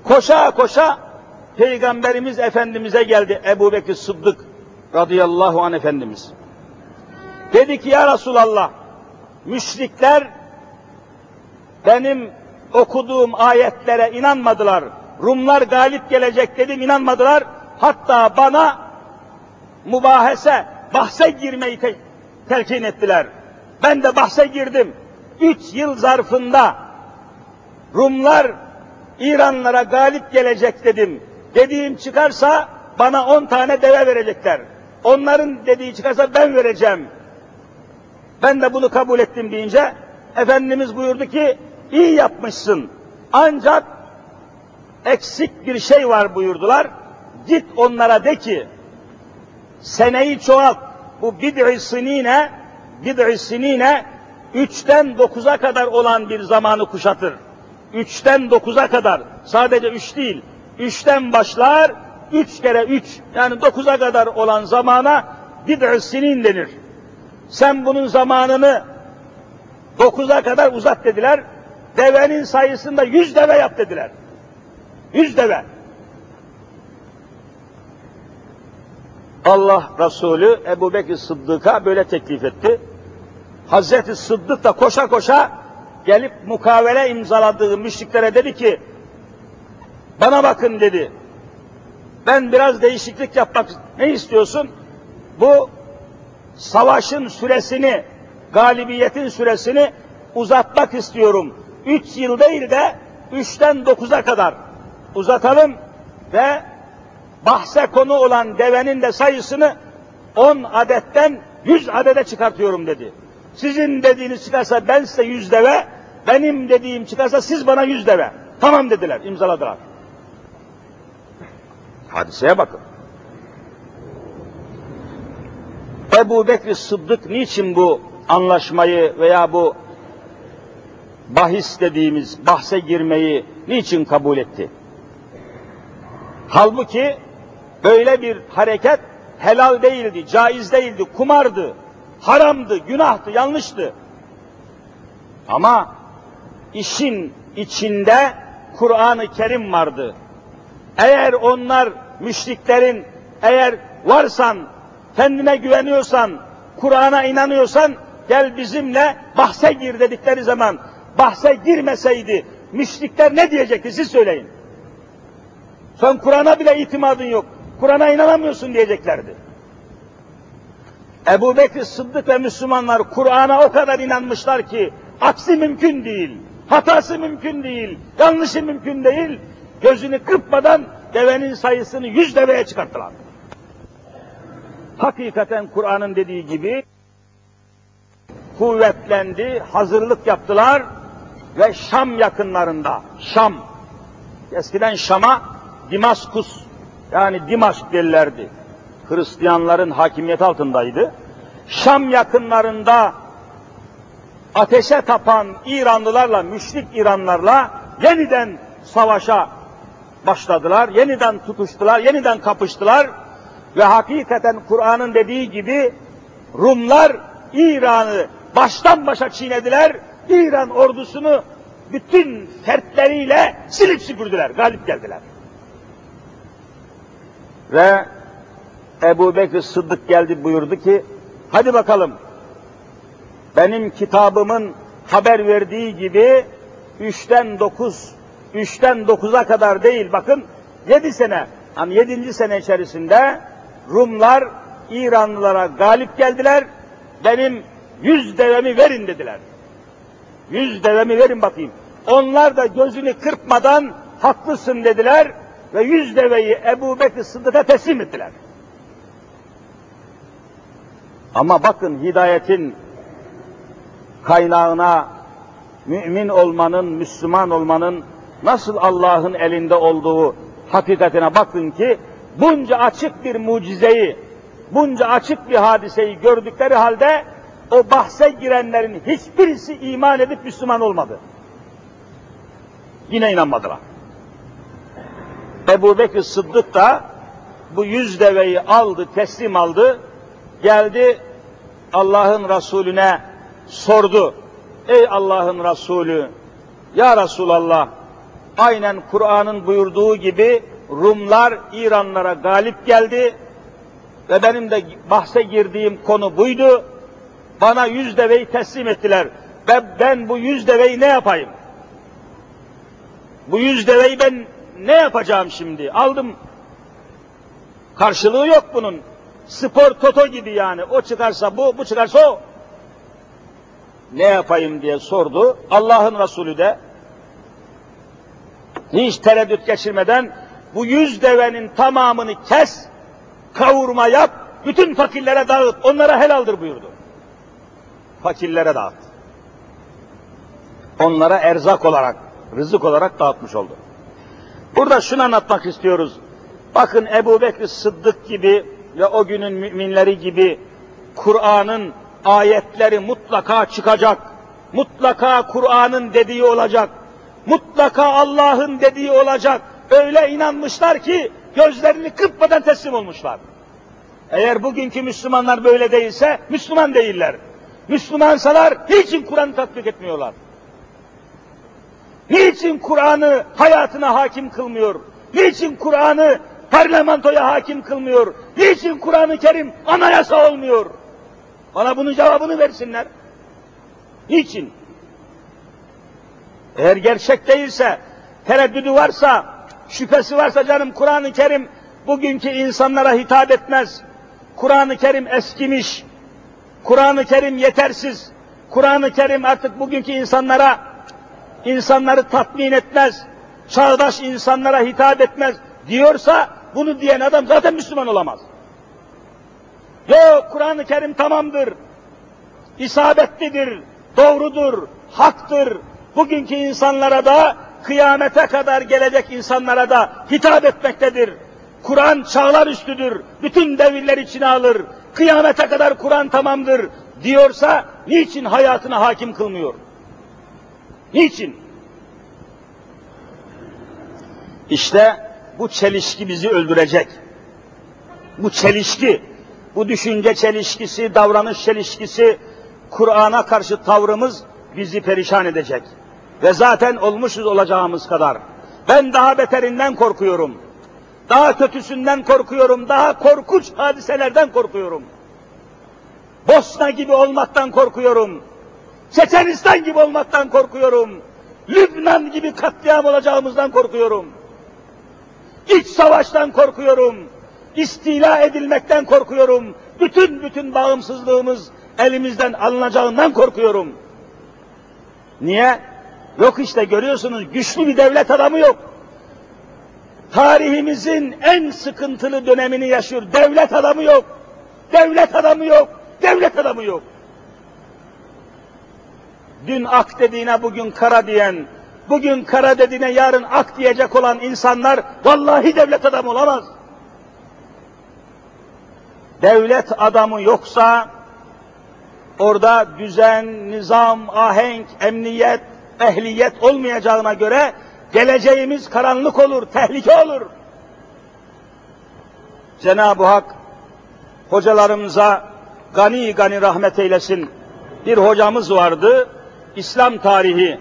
Koşa koşa Peygamberimiz Efendimiz'e geldi Ebu Bekir Sıddık radıyallahu anh Efendimiz. Dedi ki ya Resulallah müşrikler benim okuduğum ayetlere inanmadılar. Rumlar galip gelecek dedim inanmadılar. Hatta bana mübahese, bahse girmeyi te telkin ettiler. Ben de bahse girdim. Üç yıl zarfında Rumlar İranlara galip gelecek dedim. Dediğim çıkarsa bana on tane deve verecekler. Onların dediği çıkarsa ben vereceğim. Ben de bunu kabul ettim deyince Efendimiz buyurdu ki iyi yapmışsın. Ancak eksik bir şey var buyurdular. Git onlara de ki seneyi çoğalt. Bu bid'i sinine bid'i sinine üçten dokuza kadar olan bir zamanı kuşatır. Üçten dokuza kadar sadece üç değil. Üçten başlar üç kere üç yani dokuza kadar olan zamana bid'i sinin denir. Sen bunun zamanını dokuza kadar uzat dediler. Devenin sayısında yüz deve yap dediler. Yüz deve. Allah Resulü Ebu Bekir Sıddık'a böyle teklif etti. Hazreti Sıddık da koşa koşa gelip mukavele imzaladığı müşriklere dedi ki bana bakın dedi. Ben biraz değişiklik yapmak ne istiyorsun? Bu savaşın süresini, galibiyetin süresini uzatmak istiyorum. Üç yıl değil de üçten dokuza kadar uzatalım ve bahse konu olan devenin de sayısını on adetten yüz adede çıkartıyorum dedi. Sizin dediğiniz çıkarsa ben size yüz deve, benim dediğim çıkarsa siz bana yüz deve. Tamam dediler, imzaladılar. Hadiseye bakın. Ebu Bekir Sıddık niçin bu anlaşmayı veya bu bahis dediğimiz bahse girmeyi niçin kabul etti? Halbuki böyle bir hareket helal değildi, caiz değildi, kumardı, haramdı, günahtı, yanlıştı. Ama işin içinde Kur'an-ı Kerim vardı. Eğer onlar müşriklerin, eğer varsan, kendine güveniyorsan, Kur'an'a inanıyorsan, gel bizimle bahse gir dedikleri zaman, bahse girmeseydi, müşrikler ne diyecekti siz söyleyin. Sen Kur'an'a bile itimadın yok, Kur'an'a inanamıyorsun diyeceklerdi. Ebu Bekir Sıddık ve Müslümanlar Kur'an'a o kadar inanmışlar ki, aksi mümkün değil, hatası mümkün değil, yanlışı mümkün değil, gözünü kırpmadan devenin sayısını yüz deveye çıkarttılar. Hakikaten Kur'an'ın dediği gibi kuvvetlendi, hazırlık yaptılar ve Şam yakınlarında, Şam, eskiden Şam'a Dimaskus, yani Dimaşk derlerdi. Hristiyanların hakimiyet altındaydı. Şam yakınlarında ateşe tapan İranlılarla, müşrik İranlarla yeniden savaşa başladılar, yeniden tutuştular, yeniden kapıştılar ve hakikaten Kur'an'ın dediği gibi Rumlar İran'ı baştan başa çiğnediler, İran ordusunu bütün fertleriyle silip süpürdüler, galip geldiler. Ve Ebu Bekir Sıddık geldi buyurdu ki, hadi bakalım, benim kitabımın haber verdiği gibi üçten dokuz, üçten dokuza kadar değil, bakın yedi sene, hani yedinci sene içerisinde Rumlar İranlılara galip geldiler, benim yüz devemi verin dediler. Yüz devemi verin bakayım. Onlar da gözünü kırpmadan haklısın dediler ve yüz deveyi Ebu Bekir Sıddık'a teslim ettiler. Ama bakın hidayetin kaynağına mümin olmanın, Müslüman olmanın nasıl Allah'ın elinde olduğu hakikatine bakın ki bunca açık bir mucizeyi, bunca açık bir hadiseyi gördükleri halde o bahse girenlerin hiçbirisi iman edip Müslüman olmadı. Yine inanmadılar. Ebu Bekir Sıddık da bu yüz deveyi aldı, teslim aldı, geldi Allah'ın Resulüne sordu. Ey Allah'ın Resulü, ya Resulallah, aynen Kur'an'ın buyurduğu gibi Rumlar İranlara galip geldi ve benim de bahse girdiğim konu buydu. Bana yüz deveyi teslim ettiler. Ve ben bu yüz deveyi ne yapayım? Bu yüz deveyi ben ne yapacağım şimdi? Aldım. Karşılığı yok bunun. Spor toto gibi yani. O çıkarsa bu, bu çıkarsa o. Ne yapayım diye sordu. Allah'ın Resulü de hiç tereddüt geçirmeden bu yüz devenin tamamını kes, kavurma yap, bütün fakirlere dağıt, onlara helaldir buyurdu. Fakirlere dağıt. Onlara erzak olarak, rızık olarak dağıtmış oldu. Burada şunu anlatmak istiyoruz. Bakın Ebu Bekir Sıddık gibi ve o günün müminleri gibi Kur'an'ın ayetleri mutlaka çıkacak. Mutlaka Kur'an'ın dediği olacak. Mutlaka Allah'ın dediği olacak. Öyle inanmışlar ki gözlerini kırpmadan teslim olmuşlar. Eğer bugünkü Müslümanlar böyle değilse Müslüman değiller. Müslümansalar niçin Kur'an'ı tatbik etmiyorlar? Niçin Kur'an'ı hayatına hakim kılmıyor? Niçin Kur'an'ı parlamentoya hakim kılmıyor? Niçin Kur'an-ı Kerim anayasa olmuyor? Bana bunun cevabını versinler. Niçin? Eğer gerçek değilse, tereddüdü varsa, şüphesi varsa canım Kur'an-ı Kerim bugünkü insanlara hitap etmez. Kur'an-ı Kerim eskimiş. Kur'an-ı Kerim yetersiz. Kur'an-ı Kerim artık bugünkü insanlara insanları tatmin etmez. Çağdaş insanlara hitap etmez diyorsa bunu diyen adam zaten Müslüman olamaz. Yok Kur'an-ı Kerim tamamdır, isabetlidir, doğrudur, haktır. Bugünkü insanlara da kıyamete kadar gelecek insanlara da hitap etmektedir. Kur'an çağlar üstüdür, bütün devirler içine alır. kıyamete kadar Kur'an tamamdır diyorsa niçin hayatına hakim kılmıyor? Niçin? İşte bu çelişki bizi öldürecek. Bu çelişki, bu düşünce çelişkisi, davranış çelişkisi, Kur'an'a karşı tavrımız bizi perişan edecek. Ve zaten olmuşuz olacağımız kadar. Ben daha beterinden korkuyorum. Daha kötüsünden korkuyorum. Daha korkunç hadiselerden korkuyorum. Bosna gibi olmaktan korkuyorum. Çeçenistan gibi olmaktan korkuyorum. Lübnan gibi katliam olacağımızdan korkuyorum. İç savaştan korkuyorum. İstila edilmekten korkuyorum. Bütün bütün bağımsızlığımız elimizden alınacağından korkuyorum. Niye? Yok işte görüyorsunuz güçlü bir devlet adamı yok. Tarihimizin en sıkıntılı dönemini yaşıyor. Devlet adamı yok. Devlet adamı yok. Devlet adamı yok. Dün ak dediğine bugün kara diyen, bugün kara dediğine yarın ak diyecek olan insanlar vallahi devlet adamı olamaz. Devlet adamı yoksa orada düzen, nizam, ahenk, emniyet, ehliyet olmayacağına göre geleceğimiz karanlık olur, tehlike olur. Cenab-ı Hak hocalarımıza gani gani rahmet eylesin. Bir hocamız vardı, İslam tarihi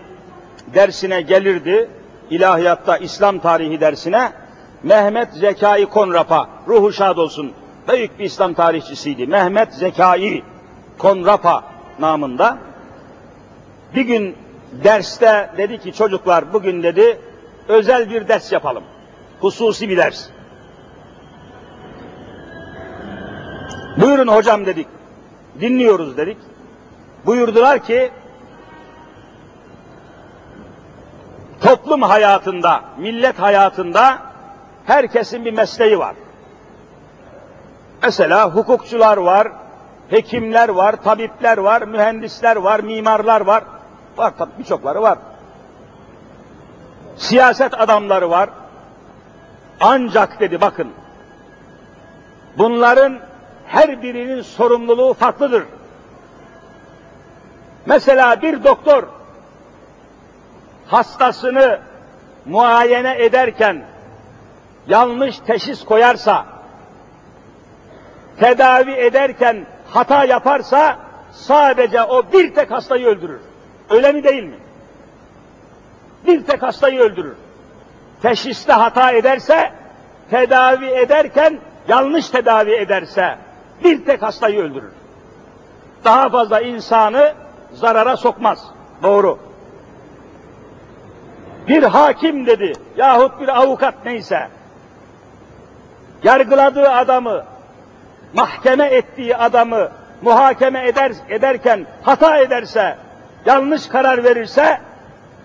dersine gelirdi, ilahiyatta İslam tarihi dersine, Mehmet Zekai Konrap'a, ruhu şad olsun, büyük bir İslam tarihçisiydi. Mehmet Zekai Konrapa namında. Bir gün derste dedi ki çocuklar bugün dedi özel bir ders yapalım. Hususi bir ders. Buyurun hocam dedik. Dinliyoruz dedik. Buyurdular ki toplum hayatında, millet hayatında herkesin bir mesleği var. Mesela hukukçular var, hekimler var, tabipler var, mühendisler var, mimarlar var. Var tabi birçokları var. Siyaset adamları var. Ancak dedi bakın, bunların her birinin sorumluluğu farklıdır. Mesela bir doktor hastasını muayene ederken yanlış teşhis koyarsa, tedavi ederken hata yaparsa sadece o bir tek hastayı öldürür. Öyle mi değil mi? Bir tek hastayı öldürür. Teşhiste hata ederse, tedavi ederken yanlış tedavi ederse bir tek hastayı öldürür. Daha fazla insanı zarara sokmaz. Doğru. Bir hakim dedi yahut bir avukat neyse yargıladığı adamı mahkeme ettiği adamı muhakeme eder, ederken hata ederse, yanlış karar verirse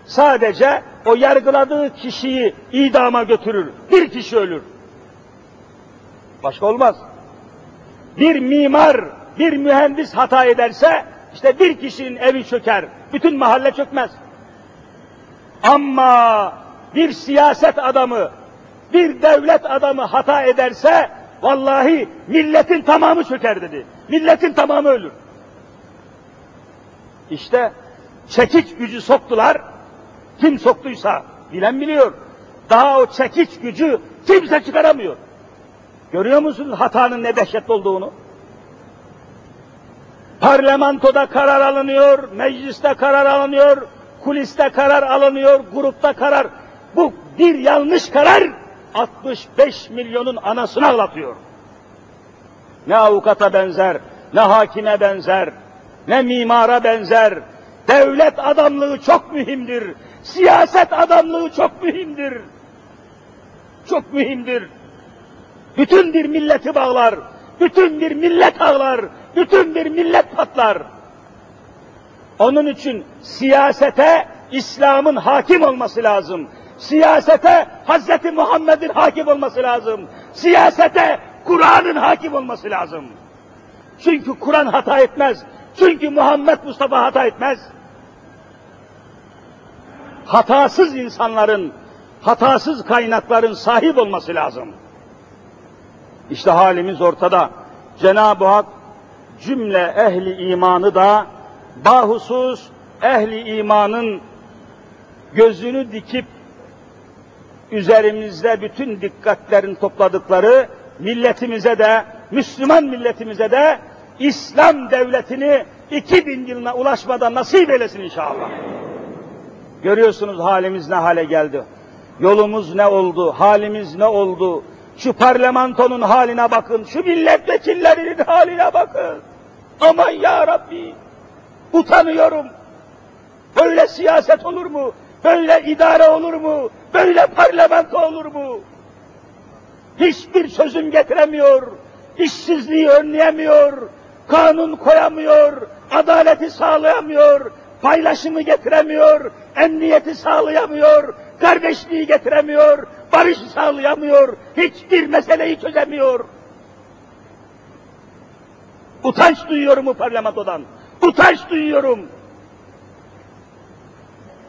sadece o yargıladığı kişiyi idama götürür. Bir kişi ölür. Başka olmaz. Bir mimar, bir mühendis hata ederse işte bir kişinin evi çöker. Bütün mahalle çökmez. Ama bir siyaset adamı, bir devlet adamı hata ederse Vallahi milletin tamamı çöker dedi. Milletin tamamı ölür. İşte çekiç gücü soktular. Kim soktuysa bilen biliyor. Daha o çekiç gücü kimse çıkaramıyor. Görüyor musunuz hatanın ne dehşetli olduğunu? Parlamentoda karar alınıyor, mecliste karar alınıyor, kuliste karar alınıyor, grupta karar. Bu bir yanlış karar 65 milyonun anasını ağlatıyor. Ne avukata benzer, ne hakime benzer, ne mimara benzer. Devlet adamlığı çok mühimdir. Siyaset adamlığı çok mühimdir. Çok mühimdir. Bütün bir milleti bağlar, bütün bir millet ağlar, bütün bir millet patlar. Onun için siyasete İslam'ın hakim olması lazım. Siyasete Hazreti Muhammed'in hakim olması lazım. Siyasete Kur'an'ın hakim olması lazım. Çünkü Kur'an hata etmez. Çünkü Muhammed Mustafa hata etmez. Hatasız insanların, hatasız kaynakların sahip olması lazım. İşte halimiz ortada. Cenab-ı Hak cümle ehli imanı da bahusus ehli imanın gözünü dikip üzerimizde bütün dikkatlerin topladıkları milletimize de, Müslüman milletimize de İslam devletini 2000 yılına ulaşmadan nasip eylesin inşallah. Görüyorsunuz halimiz ne hale geldi. Yolumuz ne oldu, halimiz ne oldu. Şu parlamentonun haline bakın, şu milletvekillerinin haline bakın. Aman ya Rabbi, utanıyorum. Böyle siyaset olur mu? Böyle idare olur mu? Böyle parlamento olur mu? Hiçbir çözüm getiremiyor, işsizliği önleyemiyor, kanun koyamıyor, adaleti sağlayamıyor, paylaşımı getiremiyor, emniyeti sağlayamıyor, kardeşliği getiremiyor, barışı sağlayamıyor, hiçbir meseleyi çözemiyor. Utanç duyuyorum bu parlamentodan, utanç duyuyorum.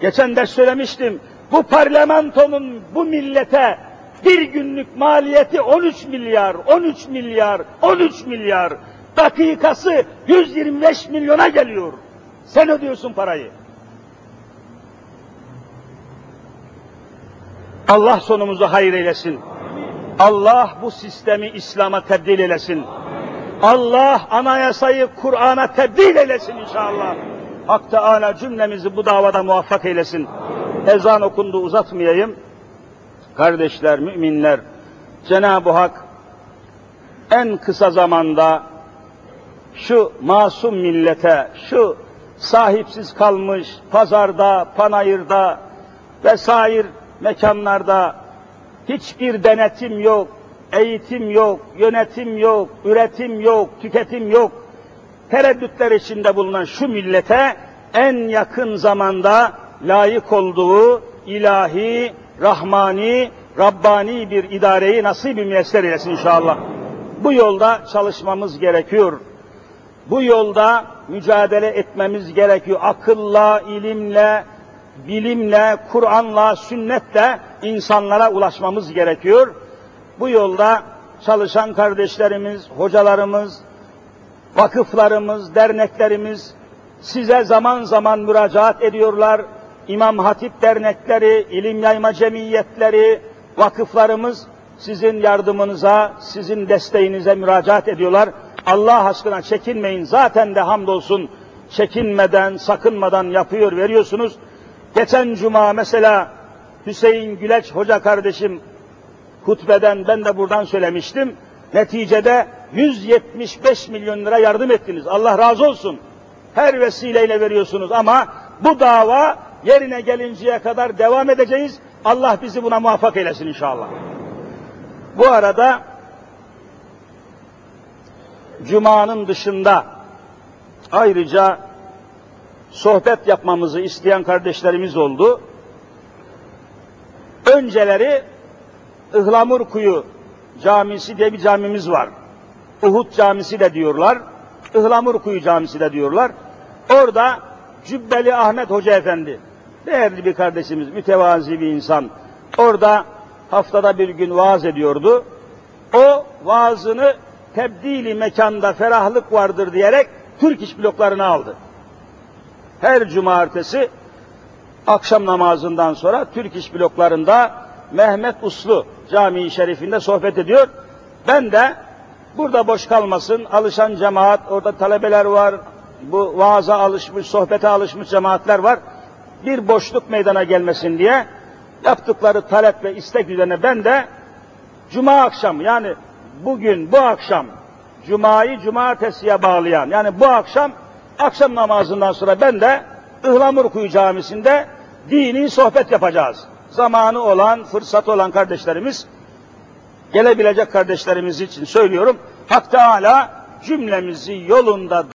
Geçen de söylemiştim, bu parlamentonun bu millete bir günlük maliyeti 13 milyar, 13 milyar, 13 milyar. Dakikası 125 milyona geliyor. Sen ödüyorsun parayı. Allah sonumuzu hayır eylesin. Allah bu sistemi İslam'a tebdil eylesin. Allah anayasayı Kur'an'a tebdil eylesin inşallah. Hak Teala cümlemizi bu davada muvaffak eylesin. Ezan okundu uzatmayayım. Kardeşler, müminler, Cenab-ı Hak en kısa zamanda şu masum millete, şu sahipsiz kalmış pazarda, panayırda vesaire mekanlarda hiçbir denetim yok, eğitim yok, yönetim yok, üretim yok, tüketim yok. Tereddütler içinde bulunan şu millete en yakın zamanda layık olduğu ilahi, rahmani, Rabbani bir idareyi nasip-i müyesser eylesin inşallah. Bu yolda çalışmamız gerekiyor. Bu yolda mücadele etmemiz gerekiyor. Akılla, ilimle, bilimle, Kur'an'la, sünnetle insanlara ulaşmamız gerekiyor. Bu yolda çalışan kardeşlerimiz, hocalarımız, vakıflarımız, derneklerimiz size zaman zaman müracaat ediyorlar. İmam Hatip dernekleri, ilim yayma cemiyetleri, vakıflarımız sizin yardımınıza, sizin desteğinize müracaat ediyorlar. Allah aşkına çekinmeyin. Zaten de hamdolsun çekinmeden, sakınmadan yapıyor, veriyorsunuz. Geçen cuma mesela Hüseyin Güleç Hoca kardeşim hutbeden ben de buradan söylemiştim. Neticede 175 milyon lira yardım ettiniz. Allah razı olsun. Her vesileyle veriyorsunuz ama bu dava yerine gelinceye kadar devam edeceğiz. Allah bizi buna muvaffak eylesin inşallah. Bu arada Cuma'nın dışında ayrıca sohbet yapmamızı isteyen kardeşlerimiz oldu. Önceleri Ihlamurkuyu Camisi diye bir camimiz var. Uhud Camisi de diyorlar. Ihlamurkuyu Camisi de diyorlar. Orada Cübbeli Ahmet Hoca Efendi, değerli bir kardeşimiz, mütevazi bir insan. Orada haftada bir gün vaaz ediyordu. O vaazını tebdili mekanda ferahlık vardır diyerek Türk iş bloklarına aldı. Her cumartesi akşam namazından sonra Türk iş bloklarında Mehmet Uslu Camii Şerifinde sohbet ediyor. Ben de burada boş kalmasın, alışan cemaat, orada talebeler var, bu vaaza alışmış, sohbete alışmış cemaatler var. Bir boşluk meydana gelmesin diye yaptıkları talep ve istek üzerine ben de Cuma akşam yani bugün bu akşam Cuma'yı cumartesiye bağlayan yani bu akşam akşam namazından sonra ben de Ihlamurkuyu Camisi'nde dini sohbet yapacağız. Zamanı olan, fırsatı olan kardeşlerimiz gelebilecek kardeşlerimiz için söylüyorum. Hak Teala cümlemizi yolunda